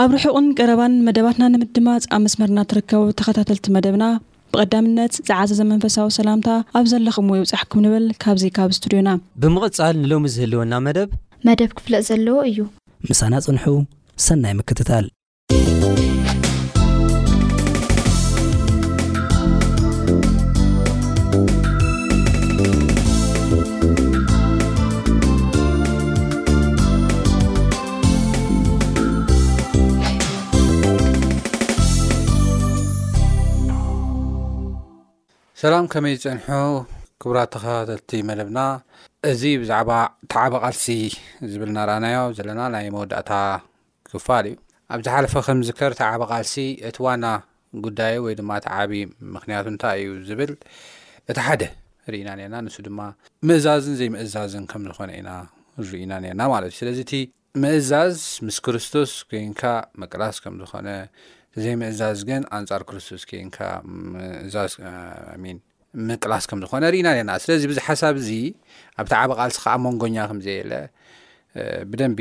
ኣብ ርሑቕን ቀረባን መደባትና ንምድማጽ ኣብ መስመርና ትርከቡ ተኸታተልቲ መደብና ብቐዳምነት ዝዓዘዘ መንፈሳዊ ሰላምታ ኣብ ዘለኹምዎ ይብጻሕኩም ንብል ካብዚ ካብ ስቱድዮና። ብምቕጻል ንሎሚ ዝህልወና መደብ። መደብ ክፍለጥ ዘለዎ እዩ። ምሳና ጽንሑ ሰናይ ምክትታል። ሰላም ከመይ ዝፀንሑ ክቡራት ተኸታተልቲ መደብና እዚ ብዛዕባ ተዓበ ቓልሲ ዝብል ናርኣናዮ ዘለና ናይ መወዳእታ ክፋል እዩ ኣብ ዝሓለፈ ከምዝከር ተዓበ ቓልሲ እቲ ዋና ጉዳዩ ወይ ድማ እቲ ዓብዪ ምክንያቱ እንታይ እዩ ዝብል እቲ ሓደ ርኢና ነርና ንሱ ድማ ምእዛዝን ዘይምእዛዝን ከም ዝኾነ ኢና ርኢና ነርና ማለት እዩ ስለዚ እቲ ምእዛዝ ምስ ክርስቶስ ኮይንካ ምቅላስ ከም ዝኾነ ዘይምእዛዝ ግን ኣንጻር ክርስቶስ ኮይንካ ምእዛዝ ሚን ምቅላስ ከም ዝኾነ ርኢና ኔርና ስለዚ ብዚ ሓሳብ እዚ ኣብቲ ዓብ ቓልሲ ከዓ መንጎኛ ከም ዘየለ ብደንቢ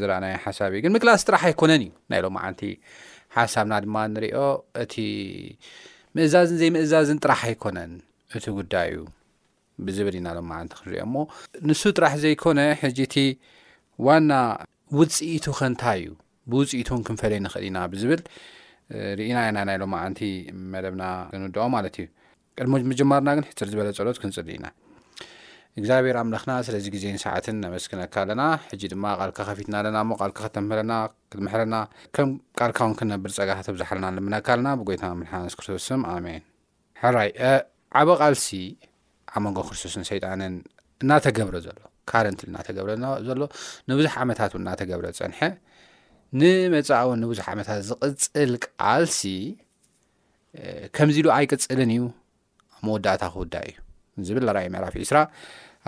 ዝረኣናዮ ሓሳብ እዩ ግን ምቅላስ ጥራሕ ኣይኮነን እዩ ናይ ሎም ዓንቲ ሓሳብና ድማ ንሪኦ እቲ ምእዛዝን ዘይምእዛዝን ጥራሕ ኣይኮነን እቲ ጉዳይ እዩ ብዝብል ኢና ሎም ዓንቲ ክንሪኦ እሞ ንሱ ጥራሕ ዘይኮነ ሕጂ እቲ ዋና ውጽኢቱኸ እንታይ እዩ? ብውጽኢቱውን ክንፈለይ ንኽእል ኢና ብዝብል ርኢና ኢና ናይ ሎማዓንቲ መደብና ክንውድኦ ማለት እዩ። ቅድሚ ምጅማርና ግን ሕጽር ዝበለ ጸሎት ክንጽሊ ኢና። እግዚኣብሔር ኣምላኽና ስለዚ ግዜን ሰዓትን ነመስግነካ ኣለና ሕጂ ድማ ቃልካ ከፊትና ኣለና እሞ ቃልካ ከተምህረና ክትምሕረና ከም ቃልካ እውን ክንነብር ጸጋ ከተብዝሓልና ንልምነካ ኣለና ብጎይታ ምድሓን የሱስ ክርስቶስ ስም ኣሜን ሕራይ ዓቢ ቃልሲ ኣብ መንጎ ክርስቶስን ሰይጣንን እናተገብረ ዘሎ ካረንትሊ እናተገብረ ዘሎ ንብዙሕ ዓመታት እውን እናተገብረ ዝፀንሐ ንመፃእ እውን ንብዙሕ ዓመታት ዝቕፅል ቃልሲ ከምዚ ኢሉ ኣይቅፅልን እዩ መወዳእታ ክውዳ እዩ ዝብል ራእይ ምዕራፍ ዒስራ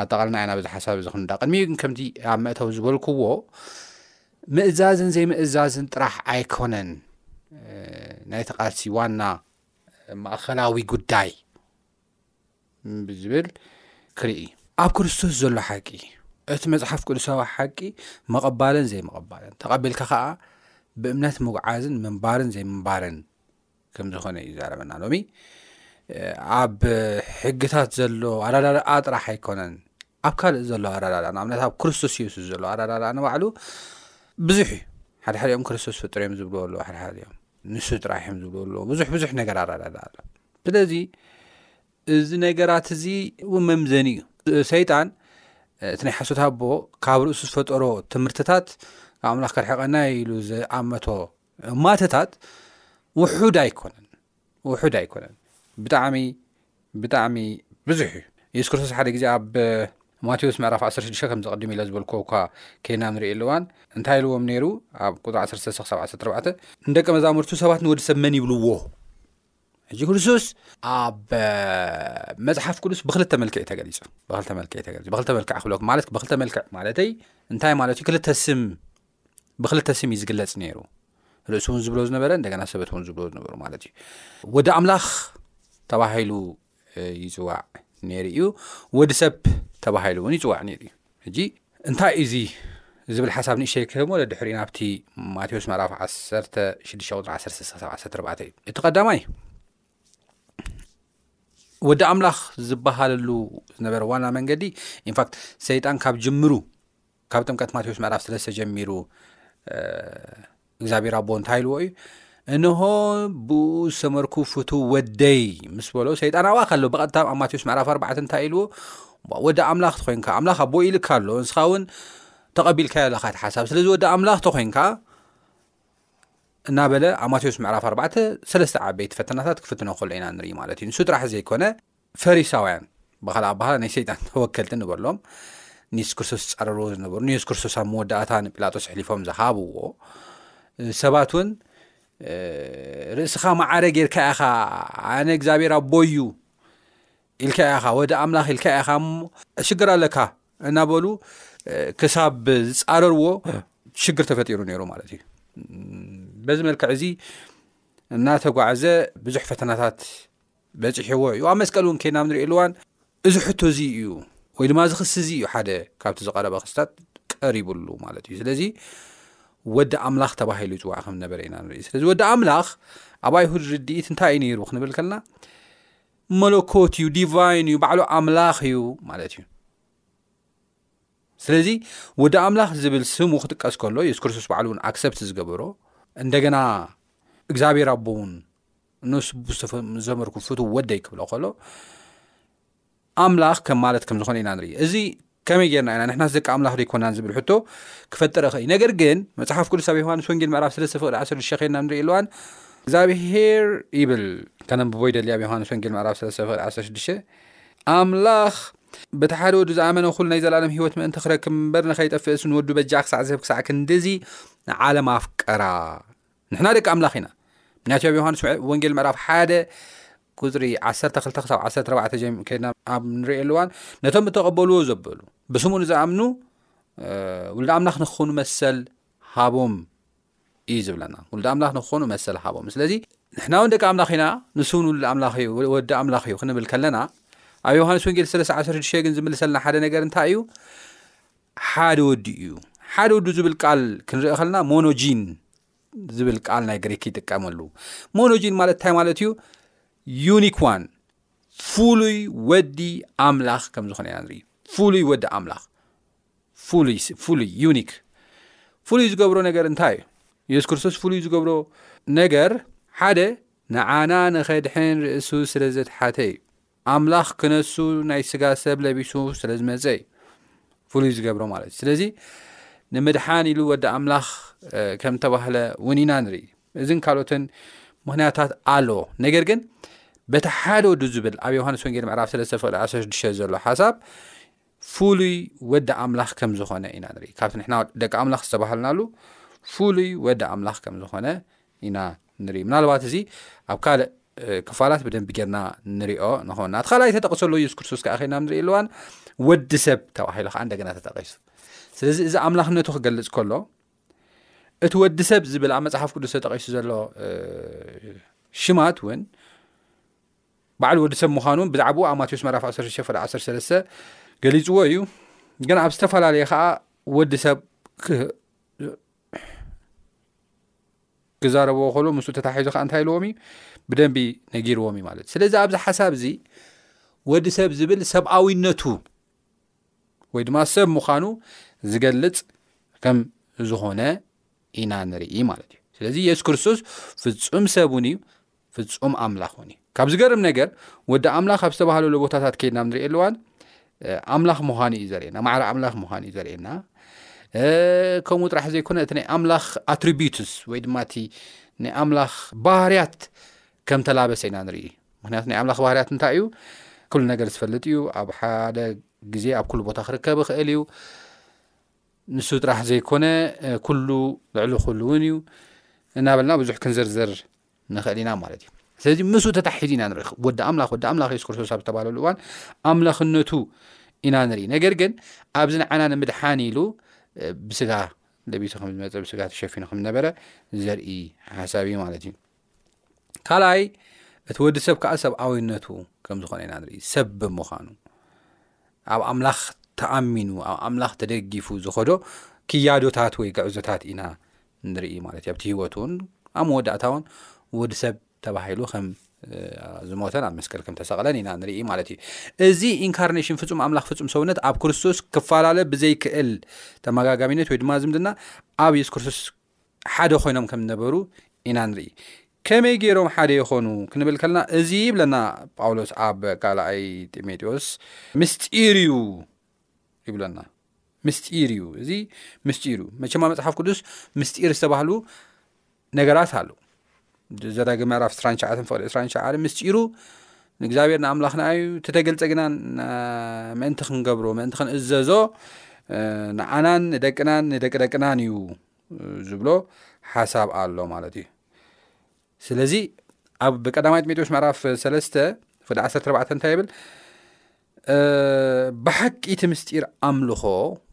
ኣጠቓልና ኢና ብዚ ሓሳብ እዚ ክንዳ ቅድሚ ግን ከምቲ ኣብ መእተው ዝበልክዎ ምእዛዝን ዘይምእዛዝን ጥራሕ ኣይኮነን ናይቲ ቃልሲ ዋና ማእኸላዊ ጉዳይ ብዝብል ክርኢ ኣብ ክርስቶስ ዘሎ ሓቂ እቲ መፅሓፍ ቅዱሳዊ ሓቂ መቐባልን ዘይምቐባልን ተቐቢልካ ከዓ ብእምነት ምጉዓዝን ምንባርን ዘይምንባርን ከም ዝኾነ እዩ ዘረበና ሎሚ ኣብ ሕግታት ዘሎ ኣዳዳድኣ ጥራሕ ኣይኮነን ኣብ ካልእ ዘሎ ኣረዳድኣ ንኣብነት ኣብ ክርስቶስ የሱስ ዘሎ ኣረዳድኣ ንባዕሉ ብዙሕ እዩ ሓደ ሓደ እዮም ክርስቶስ ፍጡር እዮም ዝብልዎ ኣለዎ ሓደ ሓደ እዮም ንሱ ጥራሕ እዮም ዝብልዎ ኣለዎ ብዙሕ ብዙሕ ነገር ኣረዳድኣ ኣሎ ስለዚ እዚ ነገራት እዚ እውን መምዘኒ እዩ ሰይጣን እቲ ናይ ሓሶት ኣቦ ካብ ርእሱ ዝፈጠሮ ትምህርትታት ካብ ኣምላኽ ከርሕቀና ኢሉ ዝኣመቶ እማተታት ውሑድ ኣይኮነን ውሑድ ኣይኮነን ብጣዕሚ ብጣዕሚ ብዙሕ እዩ የሱስ ክርስቶስ ሓደ ግዜ ኣብ ማቴዎስ ምዕራፍ 16 ከምዚ ቅድም ኢለ ዝበልክዎ እኳ ከይና ንሪኦ ኣለዋን እንታይ ኢልዎም ነይሩ ኣብ ቁጥሪ 13 ክሳብ 14 ንደቂ መዛሙርቱ ሰባት ንወዲ ሰብ መን ይብልዎ ሕጂ ክርስቶስ ኣብ መፅሓፍ ቅዱስ ብክልተ መልክዕ ተገሊፁ ብክልተ መልክዕ ተገሊፁ ብክልተ መልክዕ ክብለኩም ማለት ብክልተ መልክዕ ማለተይ እንታይ ማለት እዩ ክልተ ስም ብክልተ ስም እዩ ዝግለጽ ነይሩ ርእሲ እውን ዝብሎ ዝነበረ እንደገና ሰበት እውን ዝብሎ ዝነበሩ ማለት እዩ ወዲ ኣምላኽ ተባሂሉ ይፅዋዕ ነይሩ እዩ ወዲ ሰብ ተባሂሉ እውን ይፅዋዕ ነይሩ እዩ ሕጂ እንታይ እዩ እዙ ዝብል ሓሳብ ንእሸ ክህቦ ድሕሪ ናብቲ ማቴዎስ መራፍ 1614 እዩ እቲ ቀዳማይ ወዲ ኣምላኽ ዝበሃለሉ ዝነበረ ዋና መንገዲ ኢንፋክት ሰይጣን ካብ ጅምሩ ካብ ጥምቀት ማቴዎስ ምዕራፍ ስለስተ ጀሚሩ እግዚኣብሔር ኣቦ እንታይ ኢልዎ እዩ እንሆ ብኡ ዝሰመርኩ ፍቱ ወደይ ምስ በሎ ሰይጣን ኣብኣ ከሎ ብቐጥታ ኣብ ማቴዎስ ምዕራፍ ኣርባዕተ እንታይ ኢልዎ ወዲ ኣምላኽ ተኮይንካ ኣምላኽ ኣቦ ኢልካ ኣሎ ንስኻ እውን ተቐቢልካ ኣለካ እቲ ሓሳብ ስለዚ ወዲ ኣምላኽ ተኮይንካ እናበለ ኣብ ማቴዎስ ምዕራፍ ኣርባዕተ ሰለስተ ዓበይቲ ፈተናታት ክፍትኖ ከሎ ኢና ንርኢ ማለት እዩ ንሱ ጥራሕ ዘይኮነ ፈሪሳውያን ብካልእ ኣባህላ ናይ ሰይጣን ተወከልቲ ንበሎም ንየሱስ ክርስቶስ ዝጻረርዎ ዝነበሩ ንየሱስ ክርስቶስ ኣብ መወዳእታ ንጲላጦስ ኣሕሊፎም ዝሃብዎ ሰባት እውን ርእስኻ መዓረ ጌርካ ኢኻ ኣነ እግዚኣብሔር ኣቦዩ ኢልካ ኢኻ ወዲ ኣምላኽ ኢልካ ኢኻ እሞ ሽግር ኣለካ እናበሉ ክሳብ ዝፃረርዎ ሽግር ተፈጢሩ ነይሩ ማለት እዩ በዚ መልክዕ እዚ እናተጓዕዘ ብዙሕ ፈተናታት በጺሕዎ እዩ። ኣብ መስቀል እውን ኬድና ኣብ ንርእየሉ እዋን እዚ ሕቶ እዚ እዩ ወይ ድማ እዚ ክሲ እዚ እዩ ሓደ ካብቲ ዝቐረበ ክስታት ቀሪብሉ ማለት እዩ። ስለዚ ወዲ ኣምላኽ ተባሂሉ ይፅዋዕ ከም ዝነበረ ኢና ንርኢ። ስለዚ ወዲ ኣምላኽ ኣብ ኣይሁድ ርድኢት እንታይ እዩ ነይሩ ክንብል ከለና መለኮት እዩ፣ ዲቫይን እዩ፣ ባዕሉ ኣምላኽ እዩ ማለት እዩ። ስለዚ ወዲ ኣምላኽ ዝብል ስሙ ክጥቀስ ከሎ የሱስ ክርስቶስ ባዕሉ እውን ኣክሰፕት ዝገበሮ እንደገና እግዚኣብሔር ኣቦ እውን ንሱ ብዝተዘመርኩ ፍትው ወደይ ክብሎ ከሎ ኣምላኽ ከም ማለት ከም ዝኾነ ኢና ንርኢ እዚ ከመይ ጌርና ኢና ንሕናስ ደቂ ኣምላኽ ዘይኮናን ዝብል ሕቶ ክፈጥር ኸእዩ ነገር ግን መፅሓፍ ቅዱስ ኣብ ዮሃንስ ወንጌል ምዕራፍ ስለስተ ፍቅዲ ዓሰር ሽሸ ኸይና ንርኢ ኣለዋን እግዚኣብሄር ይብል ከነንብቦ ይደሊ ኣብ ዮሃንስ ወንጌል ምዕራፍ ስለስተ ፍቅዲ ዓሰ ሽዱሸ ኣምላኽ በቲ ሓደ ወዱ ዝኣመነ ኩሉ ናይ ዘላለም ህይወት ምእንቲ ክረክብ እምበር ንኸይጠፍእስ ንወዱ በጃ ክሳዕ ዝህብ ክሳዕ ክንዲዚ ንዓለም ኣፍቀራ ንሕና ደቂ ኣምላኽ ኢና ምክንያቱ ኣብ ዮሃንስ ወንጌል ምዕራፍ ሓደ ቁፅሪ ዓሰርተ ክልተ ክሳብ ዓሰርተ ኣርባዕተ ጀ ከድና ኣብ ንሪእየሉ እዋን ነቶም እተቐበልዎ ዘበሉ ብስሙ ንዝኣምኑ ውልዲ ኣምላኽ ንክኾኑ መሰል ሃቦም እዩ ዝብለና ውልዲ ኣምላኽ ንክኾኑ መሰል ሃቦም ስለዚ ንሕና እውን ደቂ ኣምላኽ ኢና ንሱ እውን ውልዲ ኣምላኽ እዩ ወዲ ኣምላኽ እዩ ክንብል ከለና ኣብ ዮሃንስ ወንጌል ሰለስተ ዓሰርተ ሽዱሽተ ግን ዝምልሰልና ሓደ ነገር እንታይ እዩ ሓደ ወዲ እዩ። ሓደ ወዱ ዝብል ቃል ክንርኢ ከለና ሞኖጂን ዝብል ቃል ናይ ግሪክ ይጥቀመሉ። ሞኖጂን ማለት እንታይ ማለት እዩ? ዩኒክ ዋን ፍሉይ ወዲ ኣምላኽ ከም ዝኾነ ኢና ንርኢ። ፍሉይ ወዲ ኣምላኽ ፍሉይ ፍሉይ ዩኒክ ፍሉይ ዝገብሮ ነገር እንታይ እዩ? የሱስ ክርስቶስ ፍሉይ ዝገብሮ ነገር ሓደ ንዓና ንኸድሕን ርእሱ ስለ ዘትሓተ እዩ። ኣምላኽ ክነሱ ናይ ስጋ ሰብ ለቢሱ ስለ ዝመጸ እዩ ፍሉይ ዝገብሮ ማለት እዩ ስለዚ ንምድሓን ኢሉ ወዲ ኣምላኽ ከም ተባህለ እውን ኢና ንርኢ እዝን ካልኦትን ምክንያታት ኣለ ነገር ግን በቲ ሓደ ወዱ ዝብል ኣብ ዮሃንስ ወንጌል ምዕራፍ ሰለስተ ፍቅዲ ዓሰ ሽዱሽተ ዘሎ ሓሳብ ፍሉይ ወዲ ኣምላኽ ከም ዝኾነ ኢና ንርኢ ካብቲ ንሕና ደቂ ኣምላኽ ዝተባሃልናሉ ፍሉይ ወዲ ኣምላኽ ከም ዝኾነ ኢና ንርኢ ምናልባት እዚ ኣብ ካልእ ክፋላት ብደንቢ ጌርና ንሪኦ ንኸውና እቲ ካልኣይ ተጠቕሰሉ የሱስ ክርስቶስ ከዓ ከይና ንርኢ ኣለዋን ወዲ ሰብ ተባሂሉ ከዓ እንደገና ተጠቂሱ ስለዚ እዚ ኣምላኽነቱ ክገልፅ ከሎ እቲ ወዲ ሰብ ዝብል ኣብ መፅሓፍ ቅዱስ ተጠቂሱ ዘሎ ሽማት እውን በዓል ወዲ ሰብ ምዃኑ ብዛዕባኡ ኣብ ማቴዎስ መራፍ 16 ፍረ 13 ገሊፅዎ እዩ ግን ኣብ ዝተፈላለየ ከዓ ወዲ ሰብ ክዛረብዎ ከሎ ምስ ተታሒዙ ከዓ እንታይ ኢልዎም እዩ ብደንቢ ነጊርዎም እዩ ማለት ስለዚ ኣብዚ ሓሳብ እዚ ወዲ ሰብ ዝብል ሰብኣዊነቱ ወይ ድማ ሰብ ምዃኑ ዝገልፅ ከም ዝኾነ ኢና ንርኢ ማለት እዩ ስለዚ የሱስ ክርስቶስ ፍፁም ሰብን እዩ ፍጹም ኣምላኽ ውን እዩ ካብ ዝገርም ነገር ወዲ ኣምላኽ ኣብ ዝተባሃለሉ ቦታታት ከይድና ንሪእየኣለዋን ኣምላኽ ምዃኑ እዩ ዘርእየና ማዕሪ ኣምላኽ ምዃኑ እዩ ዘርእየና ከምኡ ጥራሕ ዘይኮነ እቲ ናይ ኣምላኽ ኣትሪቢትስ ወይ ድማ እቲ ናይ ኣምላኽ ባህርያት ከም ተላበሰ ኢና ንርኢ ምክንያቱ ናይ ኣምላኽ ባህርያት እንታይ እዩ ኩሉ ነገር ዝፈልጥ እዩ ኣብ ሓደ ግዜ ኣብ ኩሉ ቦታ ክርከብ ይኽእል እዩ ንሱ ጥራሕ ዘይኮነ ኩሉ ልዕሊ ኩሉ እውን እዩ እናበልና ብዙሕ ክንዝርዝር ንኽእል ኢና ማለት እዩ ስለዚ ምስኡ ተታሒዙ ኢና ንርኢ ወዲ ኣምላኽ ወዲ ኣምላኽ የሱስ ክርስቶስ ኣብ ዝተባለሉ እዋን ኣምላኽነቱ ኢና ንርኢ ነገር ግን ኣብዚ ንዓና ንምድሓን ኢሉ ብስጋ ለቢሱ ከም ዝመፀ ብስጋ ተሸፊኑ ከም ዝነበረ ዘርኢ ሓሳብ እዩ ማለት እዩ ካልኣይ እቲ ወዲ ሰብ ከዓ ሰብኣዊነቱ ከም ዝኾነ ኢና ንርኢ ሰብ ብምዃኑ ኣብ ኣምላኽ ተኣሚኑ ኣብ ኣምላኽ ተደጊፉ ዝኸዶ ክያዶታት ወይ ግዕዞታት ኢና ንርኢ ማለት እዩ ኣብቲ ህይወት እውን ኣብ መወዳእታ እውን ወዲ ሰብ ተባሂሉ ከም ዝሞተን ኣብ መስቀል ከም ተሰቕለን ኢና ንርኢ ማለት እዩ እዚ ኢንካርኔሽን ፍፁም ኣምላኽ ፍፁም ሰውነት ኣብ ክርስቶስ ክፈላለ ብዘይክእል ተመጋጋሚነት ወይ ድማ ዝምድና ኣብ የሱስ ክርስቶስ ሓደ ኮይኖም ከም ዝነበሩ ኢና ንርኢ ከመይ ገይሮም ሓደ ይኾኑ ክንብል ከለና እዚ ይብለና ጳውሎስ ኣብ ካልኣይ ጢሞቴዎስ ምስጢር እዩ ይብለና ምስጢር እዩ እዚ ምስጢር እዩ መቸማ መፅሓፍ ቅዱስ ምስጢር ዝተባህሉ ነገራት ኣሉ ዘዳግ ምዕራፍ 2ሸ ፍቅሪ 2ሸ ምስጢሩ ንእግዚኣብሔር ንኣምላኽና እዩ ተተገልፀ ግና ምእንቲ ክንገብሮ ምእንቲ ክንእዘዞ ንዓናን ንደቅናን ንደቂ ደቅናን እዩ ዝብሎ ሓሳብ ኣሎ ማለት እዩ ስለዚ ኣብ ቀዳማይ ጢሞቴዎስ ምዕራፍ ሰለስተ ፍደ ዓሰርተ ኣርባዕተ እንታይ ይብል ብሓቂ እቲ ምስጢር ኣምልኾ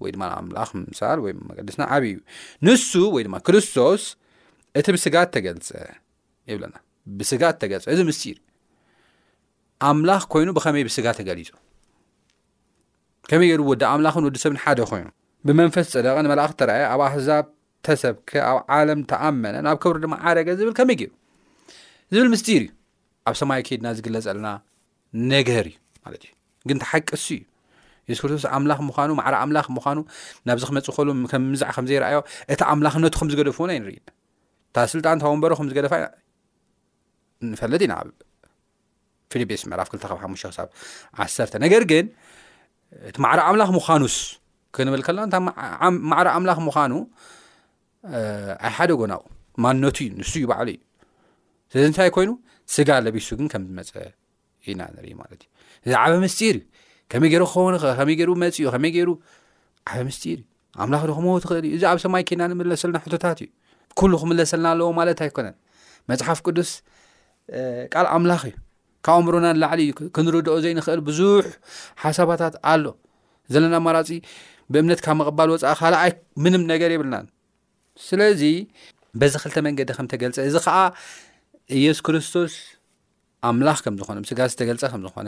ወይ ድማ ኣምላኽ ምምሳል ወይ መቀድስና ዓብ እዩ ንሱ ወይ ድማ ክርስቶስ እቲ ብስጋ እተገልፀ ይብለና ብስጋ እተገልፀ እዚ ምስጢር ኣምላኽ ኮይኑ ብኸመይ ብስጋ ተገሊፁ ከመይ ገይሩ ወዲ ኣምላኽን ወዲ ሰብን ሓደ ኮይኑ ብመንፈስ ጸደቐ ንመላእኽት ተራእየ ኣብ ኣሕዛብ ተሰብከ ኣብ ዓለም ተኣመነ ናብ ክብሪ ድማ ዓረገ ዝብል ከመይ ገይሩ ዝብል ምስጢር እዩ ኣብ ሰማይ ከይድና ዝግለጸልና ነገር እዩ ማለት እዩ ግን ተሓቂ እሱ እዩ የሱስ ክርስቶስ ኣምላኽ ምዃኑ ማዕረ ኣምላኽ ምዃኑ ናብዚ ክመፅእ ከሉ ከም ምዛዕ ከም ዘይረኣዮ እቲ ኣምላኽነቱ ከም ዝገደፉ እውን ኣይንርኢ እታ ስልጣን እታ ወንበሮ ከም ዝገደፋ ንፈለጥ ኢና ፊልጵስ ምዕራፍ 2 ካብ ሓሙሽተ ክሳብ ዓሰርተ ነገር ግን እቲ ማዕረ ኣምላኽ ምዃኑስ ክንብል ከለና እታ ማዕረ ኣምላኽ ምዃኑ ኣይ ሓደ ጎናኡ ማንነቱ እዩ ንሱ እዩ ባዕሉ እዩ ስለዚ እንታይ ኮይኑ ስጋ ለቢሱ ግን ከም ዝመፀ ኢና ንርኢ ማለት እዩ እዚ ዓበ ምስጢር እዩ ከመይ ገይሩ ክኸውንኸ ከመይ ገይሩ መፅኡ ከመይ ገይሩ ዓበ ምስጢር እዩ ኣምላኽ ዶ ክመውት ይኽእል እዩ እዚ ኣብ ሰማይ ኬና ንምለሰልና ሕቶታት እዩ ኩሉ ክምለሰልና ኣለዎ ማለት ኣይኮነን መፅሓፍ ቅዱስ ቃል ኣምላኽ እዩ ካብ ኣእምሮና ንላዕሊ እዩ ክንርድኦ ዘይንኽእል ብዙሕ ሓሳባታት ኣሎ ዘለና ኣማራፂ ብእምነት ካብ ምቕባል ወፃኢ ካልኣይ ምንም ነገር የብልናን ስለዚ በዚ ክልተ መንገዲ ከምተገልፀ እዚ ከዓ ኢየሱስ ክርስቶስ ኣምላኽ ከም ዝኾነ ብስጋ ዝተገልጸ ከም ዝኾነ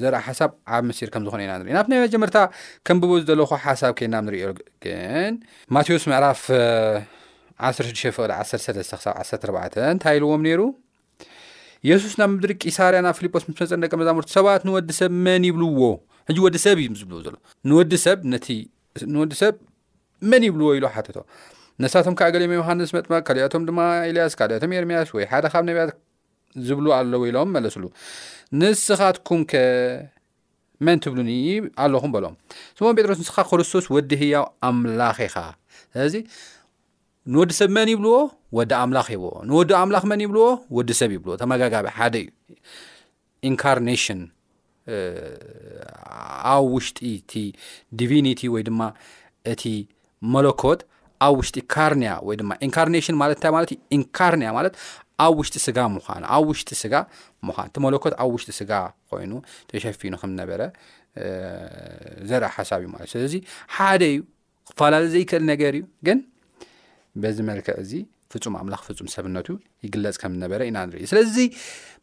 ዘርኢ ሓሳብ ዓብ ምስጢር ከም ዝኾነ ኢና ንርኢ ናብ ናይ መጀመርታ ከምብቦ ዝደለኹ ሓሳብ ከይና ንሪኦ ግን ማቴዎስ ምዕራፍ 16 ፍቕዲ 13 ክሳብ 14 እንታይ ኢልዎም ነይሩ የሱስ ናብ ምድሪ ቂሳርያ ናብ ፊልጶስ ምስ መፀን ደቂ መዛሙርቲ ሰባት ንወዲ ሰብ መን ይብልዎ ሕጂ ወዲ ሰብ እዩ ዝብልዎ ዘሎ ንወዲ ሰብ ነቲ ንወዲ ሰብ መን ይብልዎ ኢሉ ሓተቶ ነሳቶም ከዓ ገሊኦም ዮሃንስ መጥመቅ ከሊኦቶም ድማ ኤልያስ ካልኦቶም ኤርምያስ ወይ ሓደ ካብ ነቢያት ዝብሉ ኣለዉ ኢሎም መለስሉ ንስኻትኩም ከ መን ትብሉኒ ኣለኹም በሎም ስሞን ጴጥሮስ ንስኻ ክርስቶስ ወዲ ህያው ኣምላኽ ኢኻ ስለዚ ንወዲ ሰብ መን ይብልዎ ወዲ ኣምላኽ ይብዎ ንወዲ ኣምላኽ መን ይብልዎ ወዲ ሰብ ይብልዎ ተመጋጋቢ ሓደ እዩ ኢንካርኔሽን ኣብ ውሽጢ እቲ ዲቪኒቲ ወይ ድማ እቲ መለኮት ኣብ ውሽጢ ካርንያ ወይ ድማ ኢንካርኔሽን ማለት እንታይ ማለት እዩ ኢንካርንያ ማለት ኣብ ውሽጢ ስጋ ምዃን ኣብ ውሽጢ ስጋ ምዃን እቲ መለኮት ኣብ ውሽጢ ስጋ ኮይኑ ተሸፊኑ ከም ነበረ ዘርኢ ሓሳብ እዩ ማለት ስለዚ ሓደ እዩ ክፈላለ ዘይክእል ነገር እዩ ግን በዚ መልክዕ እዚ ፍፁም ኣምላኽ ፍፁም ሰብነቱ ይግለፅ ከም ዝነበረ ኢና ንርኢ ስለዚ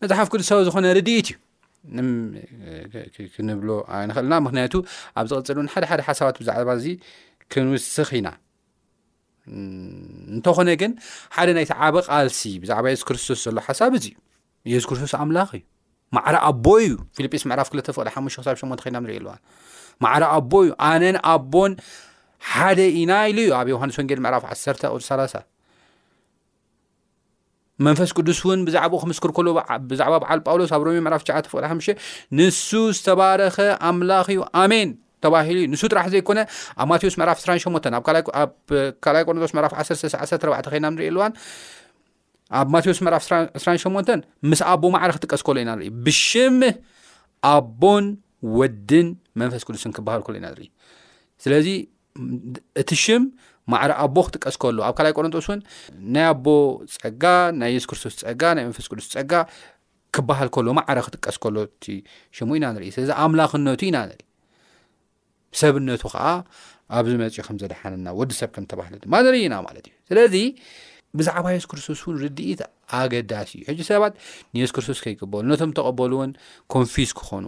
መፅሓፍ ቅዱሳዊ ዝኾነ ርድኢት እዩ ክንብሎ ኣይንኽእልና ምክንያቱ ኣብ ዝቕፅል እውን ሓደ ሓደ ሓሳባት ብዛዕባ እዚ ክንውስኽ ኢና እንተኾነ ግን ሓደ ናይቲ ዓበ ቃልሲ ብዛዕባ የሱስ ክርስቶስ ዘሎ ሓሳብ እዚ እዩ የሱስ ክርስቶስ ኣምላኽ እዩ ማዕረ ኣቦ እዩ ፊልጲስ ምዕራፍ ክልተ ፍቅዲ ሓሙሽተ ክሳብ ሸሞንተ ከይና ንሪኢ ኣለዋ ማዕረ ኣቦ እዩ ኣነን ኣቦን ሓደ ኢና ኢሉ እዩ ኣብ ዮሃንስ ወንጌል ምዕራፍ ዓሰርተ ቅዱ ሰላሳ መንፈስ ቅዱስ እውን ብዛዕባ ክምስክር ከሎ ብዛዕባ በዓል ጳውሎስ ኣብ ሮሜ ምዕራፍ ሸዓተ ፍቅዲ ሓሙሽተ ንሱ ዝተባረኸ ኣምላኽ እዩ ኣሜን ተባሂሉ እዩ ንሱ ጥራሕ ዘይኮነ ኣብ ማቴዎስ ምዕራፍ 28 ኣብ ካልኣይ ቆርንጦስ ምዕራፍ 1 14 ከይና ንሪኢ ኣለዋን ኣብ ማቴዎስ ምዕራፍ 28 ምስ ኣቦ ማዕረ ክጥቀስ ከሎ ኢና ንርኢ ብሽም ኣቦን ወድን መንፈስ ቅዱስን ክበሃል ከሎ ኢና ንርኢ ስለዚ እቲ ሽም ማዕረ ኣቦ ክጥቀስ ከሎ ኣብ ካልይ ቆረንጦስ እውን ናይ ኣቦ ፀጋ ናይ የሱስ ክርስቶስ ፀጋ ናይ መንፈስ ቅዱስ ፀጋ ክበሃል ከሎ ማዕረ ክጥቀስ ከሎ እቲ ሽሙ ኢና ንርኢ ስለዚ ኣምላኽነቱ ኢና ንርኢ ብሰብነቱ ከዓ ኣብዚ መፅኡ ከም ዘድሓነና ወዲ ሰብ ከም ተባህለ ድማ ንርኢ ኢና ማለት እዩ ስለዚ ብዛዕባ የሱስ ክርስቶስ እውን ርድኢት ኣገዳሲ እዩ ሕጂ ሰባት ንየሱስ ክርስቶስ ከይቅበሉ ነቶም ተቐበሉ እውን ኮንፊዝ ክኾኑ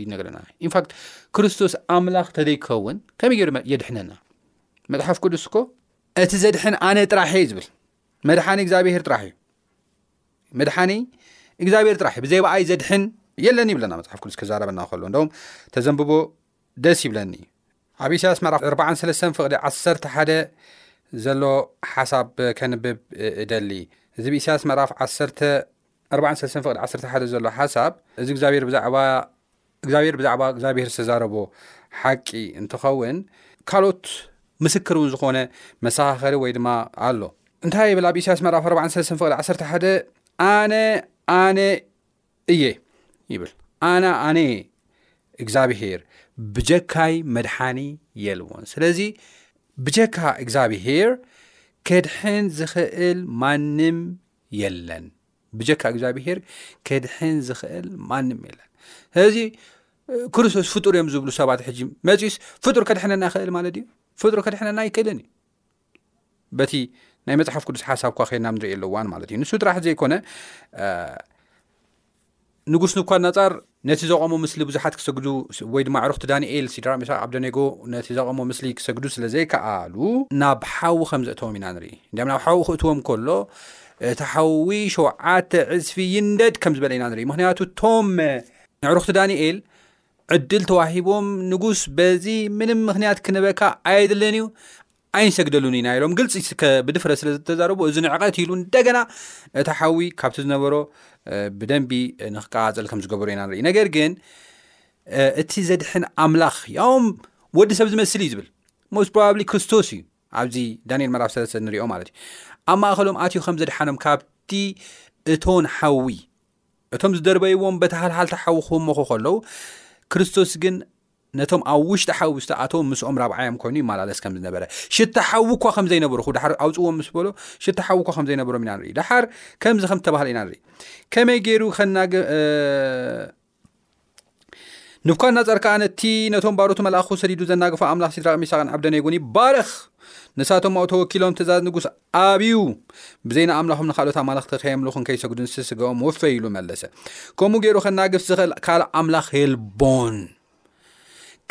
ይነግረና ኢንፋክት ክርስቶስ ኣምላኽ ተዘይክኸውን ከመይ ገይሩ የድሕነና መፅሓፍ ቅዱስ እኮ እቲ ዘድሕን ኣነ ጥራሕ እየ ዝብል መድሓኒ እግዚኣብሄር ጥራሕ እዩ መድሓኒ እግዚኣብሔር ጥራሕ ብዘይ ብኣይ ዘድሕን የለን ይብለና መፅሓፍ ቅዱስ ክዛረበና ከሎ እንደም ተዘንብቦ ደስ ይብለኒ ኣብ ኢሳያስ ምዕራፍ 43 ፍቕዲ 11 ዘሎ ሓሳብ ከንብብ እደሊ እዚ ብኢሳያስ ምዕራፍ 43 ፍቕዲ 11 ዘሎ ሓሳብ እዚ እግዚኣብሔር ብዛዕባ እግዚኣብሔር ብዛዕባ እግዚኣብሔር ዝተዛረቦ ሓቂ እንትኸውን ካልኦት ምስክር እውን ዝኾነ መሰኻኸሪ ወይ ድማ ኣሎ እንታይ ይብል ኣብ ኢሳያስ መራፍ 43 ፍቅዲ 11 ኣነ ኣነ እየ ይብል ኣነ ኣነ እግዚኣብሄር ብጀካይ መድሓኒ የልዎን ስለዚ ብጀካ እግዚኣብሄር ከድሕን ዝኽእል ማንም የለን ብጀካ እግዚኣብሄር ከድሕን ዝኽእል ማንም የለን ስለዚ ክርስቶስ ፍጡር እዮም ዝብሉ ሰባት ሕጂ መፅስ ፍጡር ከድሕነና ይኽእል ማለት እዩ ፍጡር ከድሕነና ይክእልን እዩ በቲ ናይ መፅሓፍ ቅዱስ ሓሳብ ኳ ከና ንሪእየኣለዋን ማለት እዩ ንሱ ጥራሕ ዘይኮነ ንጉስ ንቡካድነጻር ነቲ ዘቖሞ ምስሊ ብዙሓት ክሰግዱ ወይ ድማ ኣዕሩኽቲ ዳንኤል፣ ሲድራቅ፣ ሜሳቅ፣ ዓብደኔጎ ነቲ ዘቖሞ ምስሊ ክሰግዱ ስለ ዘይከኣሉ ናብ ሓዊ ከም ዘእተዎም ኢና ንርኢ። እንዲያም ናብ ሓዊ ክእትዎም ከሎ እቲ ሓዊ ሸውዓተ ዕጽፊ ይንደድ ከም ዝበለ ኢና ንርኢ። ምክንያቱ እቶም ኣዕሩኽቲ ዳንኤል ዕድል ተዋሂቦም ንጉስ በዚ ምንም ምክንያት ክንበካ ኣየድልን እዩ ኣይንሰግደሉን ኢና ኢሎም ግልፂ ብድፍረት ስለ ዝተዛረቡ እዚ ንዕቐት ኢሉ እንደገና እቲ ሓዊ ካብቲ ዝነበሮ ብደንቢ ንክቀፃፀል ከም ዝገበሩ ኢና ንርኢ ነገር ግን እቲ ዘድሕን ኣምላኽ ያውም ወዲ ሰብ ዝመስል እዩ ዝብል ሞስ ፕሮባብሊ ክርስቶስ እዩ ኣብዚ ዳንኤል መራፍ ሰለስተ ንሪኦ ማለት እዩ ኣብ ማእኸሎም ኣትዩ ከም ዘድሓኖም ካብቲ እቶን ሓዊ እቶም ዝደርበይዎም በቲ ሃልሃልታ ሓዊ ክህሞኹ ከለዉ ክርስቶስ ግን ነቶም ኣብ ውሽጢ ሓዊ ምስ ኣተዉ ምስኦም ራብዓዮም ኰይኑ ይመላለስ ከም ዝነበረ፣ ሽታ ሓዊ እኳ ከም ዘይነበርኹ ደሓር ኣውጽዎም ምስ በሎ ሽታ ሓዊ እኳ ከም ዘይነበሮም ኢና ንርኢ። ደሓር ከምዚ ከም እተባህለ ኢና ንርኢ። ከመይ ገይሩ ከናገ ንብኳድናጸር ከኣ ነቲ ነቶም ባሮቱ መልኣኹ ሰዲዱ ዘናግፎ ኣምላኽ ሲድራቅ ሚሳቅን ዓብደኔጎን ይባረኽ ንሳቶም ኣብኡ ተወኪሎም ትእዛዝ ንጉስ ኣብዩ። ብዘይ ንኣምላኾም ንኻልኦት ኣማልኽቲ ኸየምልኹን ከይሰግዱንሲ ስጋኦም ወፈዩ ኢሉ መለሰ። ከምኡ ገይሩ ኸናግፍ ዝኽእል ካልእ ኣምላኽ የልቦን።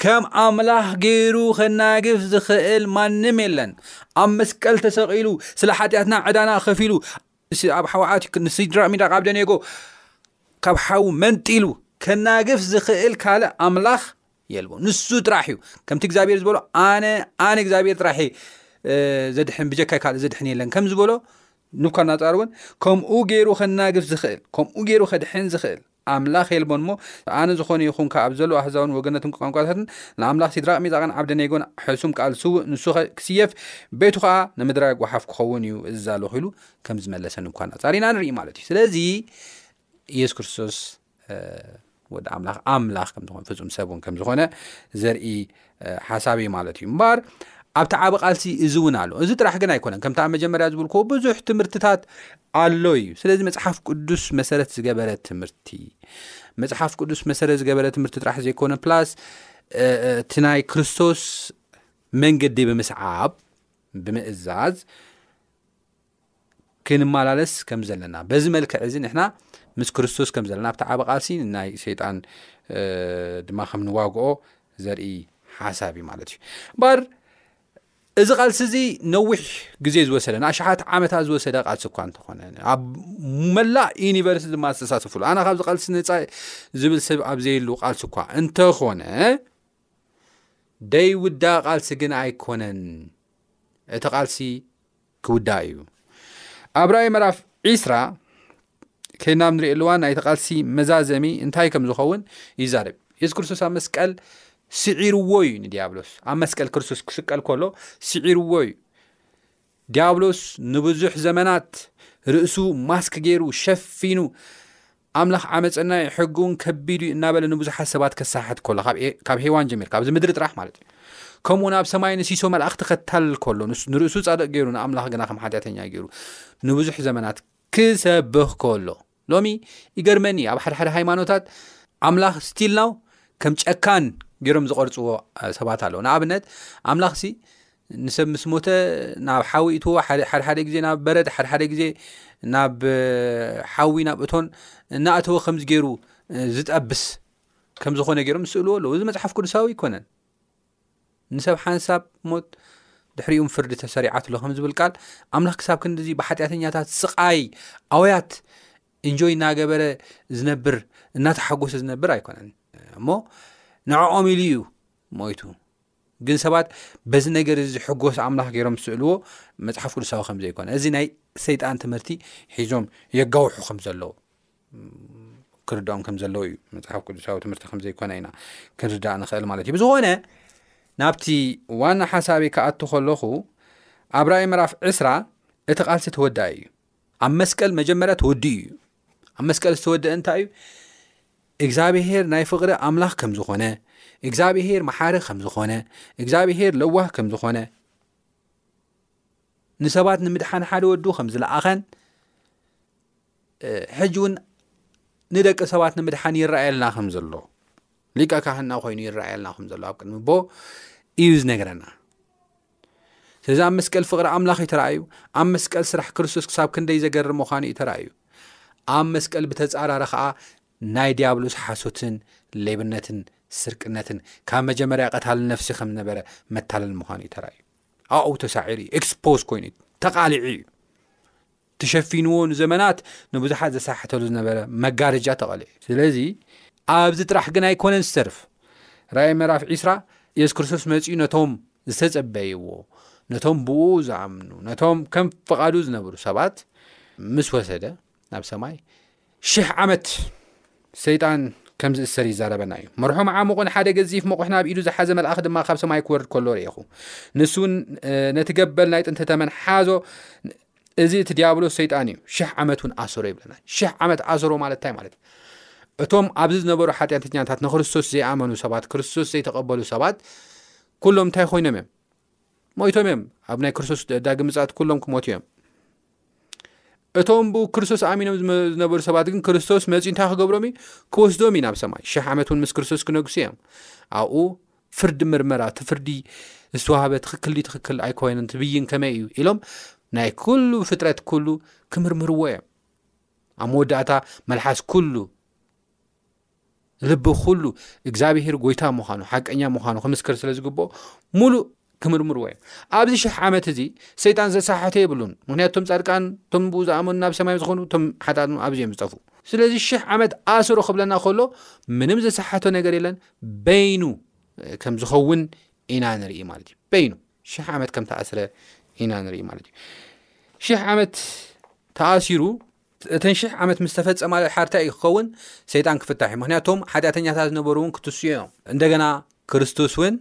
ከም ኣምላኽ ገይሩ ኸናግፍ ዝኽእል ማንም የለን። ኣብ መስቀል ተሰቒሉ ስለ ሓጢኣትና ዕዳና ኸፊሉ ኣብ ሓውዓት ንሲድራቅ ሚድራቅ ኣብ ደኔጎ ካብ ሓዊ መንጢሉ ከናግፍ ዝኽእል ካልእ ኣምላኽ የልቦን ንሱ ጥራሕ እዩ ከምቲ እግዚኣብሔር ዝበሎ ኣነ ኣነ እግዚኣብሔር ጥራሕ ዘድሕን ብጀካይ ካልእ ዘድሕን የለን ከም ዝበሎ ንብኳናፃር እውን ከምኡ ገይሩ ከናግፍ ዝኽእል ከምኡ ገይሩ ከድሕን ዝኽእል ኣምላኽ የልቦን እሞ ኣነ ዝኾነ ይኹን ከ ኣብ ዘሎ ኣህዛውን ወገነትን ቋንቋታትን ንኣምላኽ ሲድራቅ ሚዛቅን ዓብደኔጎን ሕሱም ቃል ስውእ ንሱ ኸ ክስየፍ ቤቱ ከዓ ንምድራይ ጓሓፍ ክኸውን እዩ እዝዛለኹ ኢሉ ከም ዝመለሰ ንብኳናፃር ኢና ንርኢ ማለት እዩ ስለዚ ኢየሱስ ክርስቶስ ወዲ ኣምላኽ ኣምላኽ ከም ዝኾነ ፍጹም ሰብ እውን ከም ዝኾነ ዘርኢ ሓሳብ እዩ ማለት እዩ እምበር ኣብቲ ዓብ ቃልሲ እዚ እውን ኣሎ እዚ ጥራሕ ግን ኣይኮነን ከምቲ ኣብ መጀመርያ ዝብልክዎ ብዙሕ ትምህርትታት ኣሎ እዩ ስለዚ መፅሓፍ ቅዱስ መሰረት ዝገበረ ትምህርቲ መፅሓፍ ቅዱስ መሰረት ዝገበረ ትምህርቲ ጥራሕ ዘይኮነ ፕላስ እቲ ናይ ክርስቶስ መንገዲ ብምስዓብ ብምእዛዝ ክንማላለስ ከም ዘለና በዚ መልክዕ እዚ ንሕና ምስ ክርስቶስ ከም ዘለና ኣብቲ ዓብ ቃልሲ ናይ ሰይጣን ድማ ከም ንዋግኦ ዘርኢ ሓሳብ እዩ ማለት እዩ እምበር እዚ ቃልሲ እዚ ነዊሕ ግዜ ዝወሰደ ንኣሽሓት ዓመታት ዝወሰደ ቃልሲ እኳ እንተኾነ ኣብ መላእ ዩኒቨርስቲ ድማ ዝተሳተፍሉ ኣነ ካብዚ ቃልሲ ነፃ ዝብል ሰብ ኣብ ዘየሉ ቃልሲ እኳ እንተኾነ ደይውዳ ቃልሲ ግን ኣይኮነን እቲ ቃልሲ ክውዳእ እዩ። ኣብ ራእይ ምዕራፍ ዒስራ ከይድና ኣብ ንሪእየሉ እዋን ናይቲ ቃልሲ መዛዘሚ እንታይ ከም ዝኸውን ይዛረብ። የሱስ ክርስቶስ ኣብ መስቀል ስዒርዎ እዩ ንዲያብሎስ ኣብ መስቀል ክርስቶስ ክስቀል ከሎ ስዒርዎ እዩ። ዲያብሎስ ንብዙሕ ዘመናት ርእሱ ማስክ ገይሩ ሸፊኑ ኣምላኽ ዓመጸና እዩ፣ ሕጊ እውን ከቢድ እዩ እናበለ ንብዙሓት ሰባት ከሰሓሕት ከሎ፣ ካብ ሄዋን ጀሚርካ ኣብዚ ምድሪ ጥራሕ ማለት እዩ፣ ከምኡውን ኣብ ሰማይ ንሲሶ መላእኽቲ ከታልል ከሎ፣ ንርእሱ ጻድቕ ገይሩ ንኣምላኽ ግና ከም ሓጢኣተኛ ገይሩ ንብዙሕ ዘመናት ክሰብኽ ከሎ ሎሚ ይገርመኒ ኣብ ሓድሓደ ሃይማኖታት ኣምላኽ ስቲል ናው ከም ጨካን ገይሮም ዝቐርፅዎ ሰባት ኣለዉ ንኣብነት ኣምላኽ ሲ ንሰብ ምስ ሞተ ናብ ሓዊ እትዎ ሓደሓደ ግዜ ናብ በረድ ሓደሓደ ግዜ ናብ ሓዊ ናብ እቶን እናእተወ ከምዚ ገይሩ ዝጠብስ ከም ዝኾነ ገይሮም ዝስእልዎ ኣለዉ እዚ መፅሓፍ ቅዱሳዊ ኣይኮነን ንሰብ ሓንሳብ ሞት ድሕሪኡም ፍርዲ ተሰሪዓት ኣሎ ከም ዝብል ቃል ኣምላኽ ክሳብ ክንዲዚ ብሓጢኣተኛታት ስቃይ ኣውያት እንጆይ እናገበረ ዝነብር እናተሓጎሰ ዝነብር ኣይኮነን እሞ ንዕኦም ኢሉ እዩ ሞይቱ ግን ሰባት በዚ ነገር እዚ ዝሕጎስ ኣምላኽ ገይሮም ዝስእልዎ መጽሓፍ ቅዱሳዊ ከም ዘይኮነ እዚ ናይ ሰይጣን ትምህርቲ ሒዞም የጋውሑ ከም ዘለዉ ክርድኦም ከም ዘለዉ እዩ መጽሓፍ ቅዱሳዊ ትምህርቲ ከም ዘይኮነ ኢና ክንርዳእ ንኽእል ማለት እዩ ብዝኾነ ናብቲ ዋና ሓሳቢ ክኣቱ ከለኹ ኣብ ራእይ ምዕራፍ ዕስራ እቲ ቃልሲ ተወዳኢ እዩ ኣብ መስቀል መጀመርያ ተወዲኡ እዩ ኣብ መስቀል ዝተወደአ እንታይ እዩ እግዚኣብሄር ናይ ፍቕሪ ኣምላኽ ከም ዝኾነ እግዚኣብሄር መሓሪ ከም ዝኾነ እግዚኣብሄር ለዋህ ከም ዝኾነ ንሰባት ንምድሓን ሓደ ወዱ ከም ዝለኣኸን ሕጂ እውን ንደቂ ሰባት ንምድሓን ይረኣየልና ከም ዘሎ ሊቀ ካህና ኮይኑ ይረኣየልና ከም ዘሎ ኣብ ቅድሚ ቦ እዩ ዝነገረና ስለዚ ኣብ መስቀል ፍቕሪ ኣምላኽ እዩ ተራእዩ። ኣብ መስቀል ስራሕ ክርስቶስ ክሳብ ክንደይ ዘገርም ምዃኑ እዩ ተራእዩ። ኣብ መስቀል ብተጻራሪ ኸኣ ናይ ዲያብሎስ ሓሶትን ሌብነትን ስርቅነትን ካብ መጀመርያ ቀታሊ ነፍሲ ከም ዝነበረ መታለል ምዃኑ እዩ ተራእዩ። ኣብኡ ተሳዒሩ እዩ፣ ኤክስፖዝ ኮይኑ እዩ፣ ተቓሊዑ እዩ። ተሸፊንዎ ንዘመናት ንብዙሓት ዘሳሕተሉ ዝነበረ መጋረጃ ተቐሊዑ። ስለዚ ኣብዚ ጥራሕ ግን ኣይኮነን ዝተርፍ። ራእይ ምዕራፍ ዕስራ የሱስ ክርስቶስ መጺኡ ነቶም ዝተጸበይዎ፣ ነቶም ብእኡ ዝኣምኑ፣ ነቶም ከም ፍቓዱ ዝነብሩ ሰባት ምስ ወሰደ ናብ ሰማይ፣ ሽሕ ዓመት ሰይጣን ከም ዝእሰር ይዛረበና እዩ። መርሑም ዓሙቕን ሓደ ገዚፍ መቑሕን ኣብ ኢዱ ዝሓዘ መልኣኽ ድማ ካብ ሰማይ ክወርድ ከሎ ርኢኹ። ንሱ እውን ነቲ ገበል ናይ ጥንቲ ተመን ሓዞ እዚ እቲ ዲያብሎስ ሰይጣን እዩ ሽሕ ዓመት እውን ኣሰሮ ይብለና ሽሕ ዓመት ኣሰሮ ማለት እንታይ ማለት እቶም ኣብዚ ዝነበሩ ሓጢኣተኛታት ንክርስቶስ ዘይኣመኑ ሰባት ክርስቶስ ዘይተቐበሉ ሰባት ኩሎም እንታይ ኮይኖም እዮም ሞይቶም እዮም ኣብ ናይ ክርስቶስ ዳግ ምፅት ኩሎም ክሞት እዮም እቶም ብ ክርስቶስ ኣሚኖም ዝነበሩ ሰባት ግን ክርስቶስ መፂ እንታይ ክገብሮም እዩ ክወስዶም እዩ ናብ ሰማይ ሽሕ ዓመት እውን ምስ ክርስቶስ ክነግሱ እዮም ኣብኡ ፍርዲ ምርመራ እቲ ፍርዲ ዝተዋሃበ ትኽክል ዩ ትኽክል ኣይኮይኑን ትብይን ከመይ እዩ ኢሎም ናይ ኩሉ ፍጥረት ኩሉ ክምርምርዎ እዮም ኣብ መወዳእታ መልሓስ ኩሉ ልቢ ኩሉ እግዚኣብሄር ጎይታ ምዃኑ ሓቀኛ ምዃኑ ክምስክር ስለ ዝግብኦ ሙሉእ ክምርምርዎ እዮም ኣብዚ ሽሕ ዓመት እዚ ሰይጣን ዘሰሓሐተ የብሉን ምክንያቱ ቶም ፃድቃን ቶም ብኡ ዝኣመኑ ናብ ሰማይ ዝኾኑ ቶም ሓጣኑ ኣብዚ እዮም ዝጠፍኡ ስለዚ ሽሕ ዓመት ኣስሮ ክብለና ከሎ ምንም ዘሰሓቶ ነገር የለን በይኑ ከም ዝኸውን ኢና ንርኢ ማለት እዩ በይኑ ሽሕ ዓመት ከም ተኣስረ ኢና ንርኢ ማለት እዩ ሽሕ ዓመት ተኣሲሩ እተን ሽሕ ዓመት ምስ ተፈጸማ ድሓር እንታይ እዩ ክኸውን? ሰይጣን ክፍታሕ እዩ። ምኽንያቱ እቶም ሓጢኣተኛታት ዝነበሩ እውን ክትስኡ እዮም። እንደገና ክርስቶስ እውን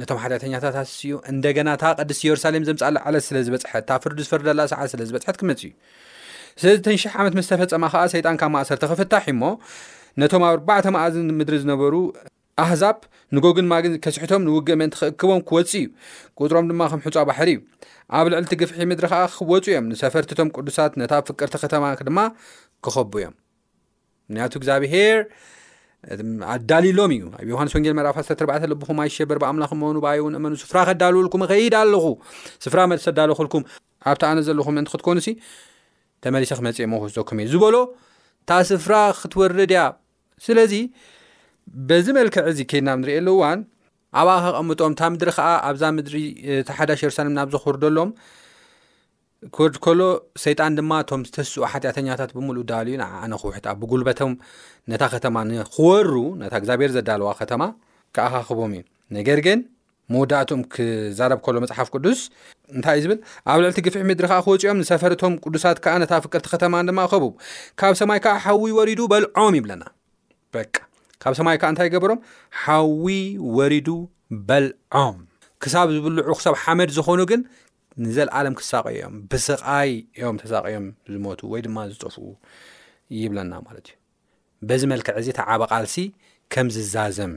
ነቶም ሓጢኣተኛታት ኣስስዩ እንደገና እታ ቅድስቲ የሩሳሌም ዘምጽኣላ ዕለት ስለ ዝበጽሐት እታ ፍርዲ ዝፈርደላ ሰዓት ስለ ዝበጽሐት ክመጽእ እዩ። ስለዚ እተን ሽሕ ዓመት ምስ ተፈጸማ ከኣ ሰይጣን ካብ ማእሰርቲ ክፍታሕ እዩ እሞ ነቶም ኣብ ኣርባዕተ መኣዝን ምድሪ ዝነበሩ ኣህዛብ ንጎግን ማግን ከስሕቶም ንውግእ ምእንቲ ክእክቦም ክወጽእ እዩ፣ ቍጽሮም ድማ ከም ሑጻ ባሕሪ እዩ። ኣብ ልዕሊ እቲ ግፍሒ ምድሪ ኸኣ ክወጹ እዮም፣ ንሰፈርቲ እቶም ቅዱሳት ነታ ፍቅርቲ ኸተማ ድማ ክኸቡ እዮም። ምክንያቱ እግዚኣብሄር ኣዳሊሎም እዩ ኣብ ዮሃንስ ወንጌል ምዕራፍ 14 ልብኹም ኣይሸበር ብኣምላኽ እመኑ ብኣይ እውን እመኑ ስፍራ ከዳልውልኩም እኸይድ ኣለኹ ስፍራ መልሲ ኣዳለኹልኩም ኣብቲ ኣነ ዘለኹ ምእንቲ ክትኮኑ ሲ ተመሊሰ ክመፅእ እሞ ክወስደኩም እየ ዝበሎ እታ ስፍራ ክትወርድ እያ ስለዚ በዚ መልክዕ እዚ ከይድና ኣብ ንርእየሉ እዋን ኣብኣ ከቐምጦም እታ ምድሪ ከዓ ኣብዛ ምድሪ እቲ ሓዳሽ የሩሳሌም ናብ ዘኽውርደሎም ክወርድ ከሎ ሰይጣን ድማ እቶም ዝተስኡ ሓጢኣተኛታት ብምሉእ ዳልዩ ንዓኣ ንክውሕጣ ብጉልበቶም ነታ ከተማ ንክወሩ ነታ እግዚኣብሔር ዘዳለዋ ከተማ ክኣኻኽቦም እዩ ነገር ግን መወዳእትኦም ክዛረብ ከሎ መጽሓፍ ቅዱስ እንታይ እዩ ዝብል ኣብ ልዕልቲ ግፍሒ ምድሪ ከዓ ክወፅኦም ንሰፈርቶም ቅዱሳት ከዓ ነታ ፍቅርቲ ከተማ ድማ ኣኸቡ ካብ ሰማይ ከዓ ሓዊ ወሪዱ በልዖም ይብለና በቃ ካብ ሰማይ ከዓ እንታይ ገበሮም ሓዊ ወሪዱ በልዖም ክሳብ ዝብልዑ ክሳብ ሓመድ ዝኾኑ ግን ንዘለዓለም ክሳቀዩ እዮም ብስቃይ እዮም ተሳቀዮም ዝሞቱ ወይ ድማ ዝጠፍኡ ይብለና ማለት እዩ በዚ መልክዕ እዚ እቲ ዓቢ ቃልሲ ከም ዝዛዘም፣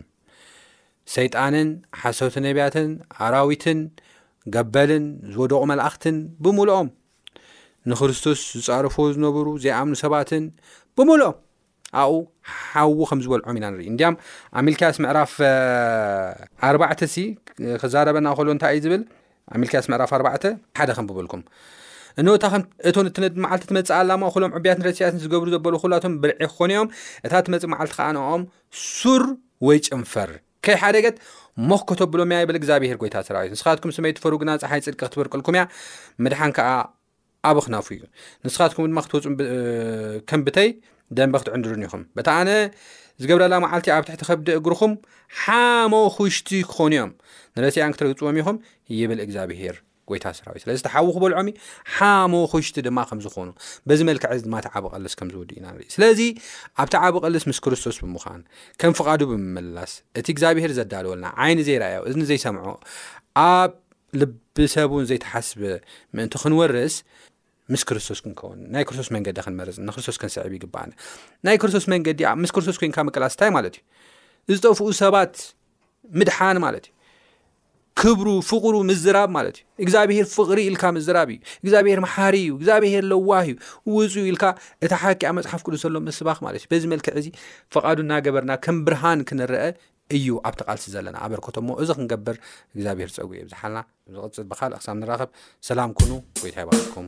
ሰይጣንን ሓሰውቲ ነብያትን ኣራዊትን ገበልን ዝወደቑ መላእኽትን ብምሉኦም፣ ንክርስቶስ ዝጻረፍዎ ዝነበሩ ዘይኣምኑ ሰባትን ብምሉኦም ኣብኡ ሓዊ ከም ዝበልዖም ኢና ንርኢ። እንዲያም ኣብ ሚልክያስ ምዕራፍ ኣርባዕተ ሲ ክዛረበና ከሎ እንታይ እዩ ዝብል? ኣብ ሚልክያስ ምዕራፍ ኣርባዕተ ሓደ ከንብበልኩም እንሆ እታ ከም እቶን እትነድ መዓልቲ ትመፅእ ኣላ እሞ ኩሎም ዕብያትን ረሲያትን ዝገብሩ ዘበሉ ኩላቶም ብርዒ ክኾኑ እዮም እታ ትመፅእ መዓልቲ ከዓ ንኦም ሱር ወይ ጭንፈር ከይሓደገት ሞኽ ከተብሎም እያ ይብል እግዚኣብሄር ጎይታ ሰራዊት ንስኻትኩም ስመይ ትፈሩ ግና ፀሓይ ፅድቂ ክትበርቀልኩም እያ ምድሓን ከዓ ኣብ ኽናፉ እዩ ንስኻትኩም ድማ ክትወፁ ከም ብተይ ደንበ ክትዕንድሩን ኢኹም በታ ኣነ ዝገብረላ መዓልቲ ኣብ ትሕቲ ከብዲ እግርኹም ሓሞ ኩሽቲ ክኾኑ እዮም ንረሲኣን ክትረግፅዎም ኢኹም ይብል እግዚኣብሄር ጎይታ ሰራዊት ስለዚ ተሓዉ ክበልዖም እዩ ሓሞ ኩሽቲ ድማ ከም ዝኾኑ በዚ መልክዕ እዚ ድማ እቲ ዓብ ቐልስ ከም ዝውድ ኢና ንርኢ ስለዚ ኣብቲ ዓብ ቐልስ ምስ ክርስቶስ ብምዃን ከም ፍቓዱ ብምምላስ እቲ እግዚኣብሄር ዘዳለወልና ዓይኒ ዘይረኣዮ እዝኒ ዘይሰምዖ ኣብ ልቢ ሰብ እውን ዘይትሓስብ ምእንቲ ክንወርስ ምስ ክርስቶስ ክንከውን ናይ ክርስቶስ መንገዲ ክንመርፅ ንክርስቶስ ክንስዕብ ይግባኣና ናይ ክርስቶስ መንገዲ ምስ ክርስቶስ ኮንካ ምቅላስ እንታይ ማለት እዩ ዝጠፍኡ ሰባት ምድሓን ማለት እዩ ክብሩ ፍቕሩ ምዝራብ ማለት እዩ እግዚኣብሄር ፍቕሪ ኢልካ ምዝራብ እዩ እግዚኣብሄር መሓሪ እዩ እግዚኣብሄር ለዋህ እዩ ውፁ ኢልካ እቲ ሓቂ ኣብ መፅሓፍ ቅዱስ ዘሎ ምስባኽ ማለት እዩ በዚ መልክዕ እዚ ፍቓዱ እናገበርና ከም ብርሃን ክንረአ እዩ ኣብቲ ቃልሲ ዘለና ኣበርክቶ እሞ እዚ ክንገብር እግዚኣብሔር ፀጉ የብዝሓልና ዝቕፅል ብካልእ ክሳብ ንራኸብ ሰላም ኩኑ ጎይታ ይባርኩም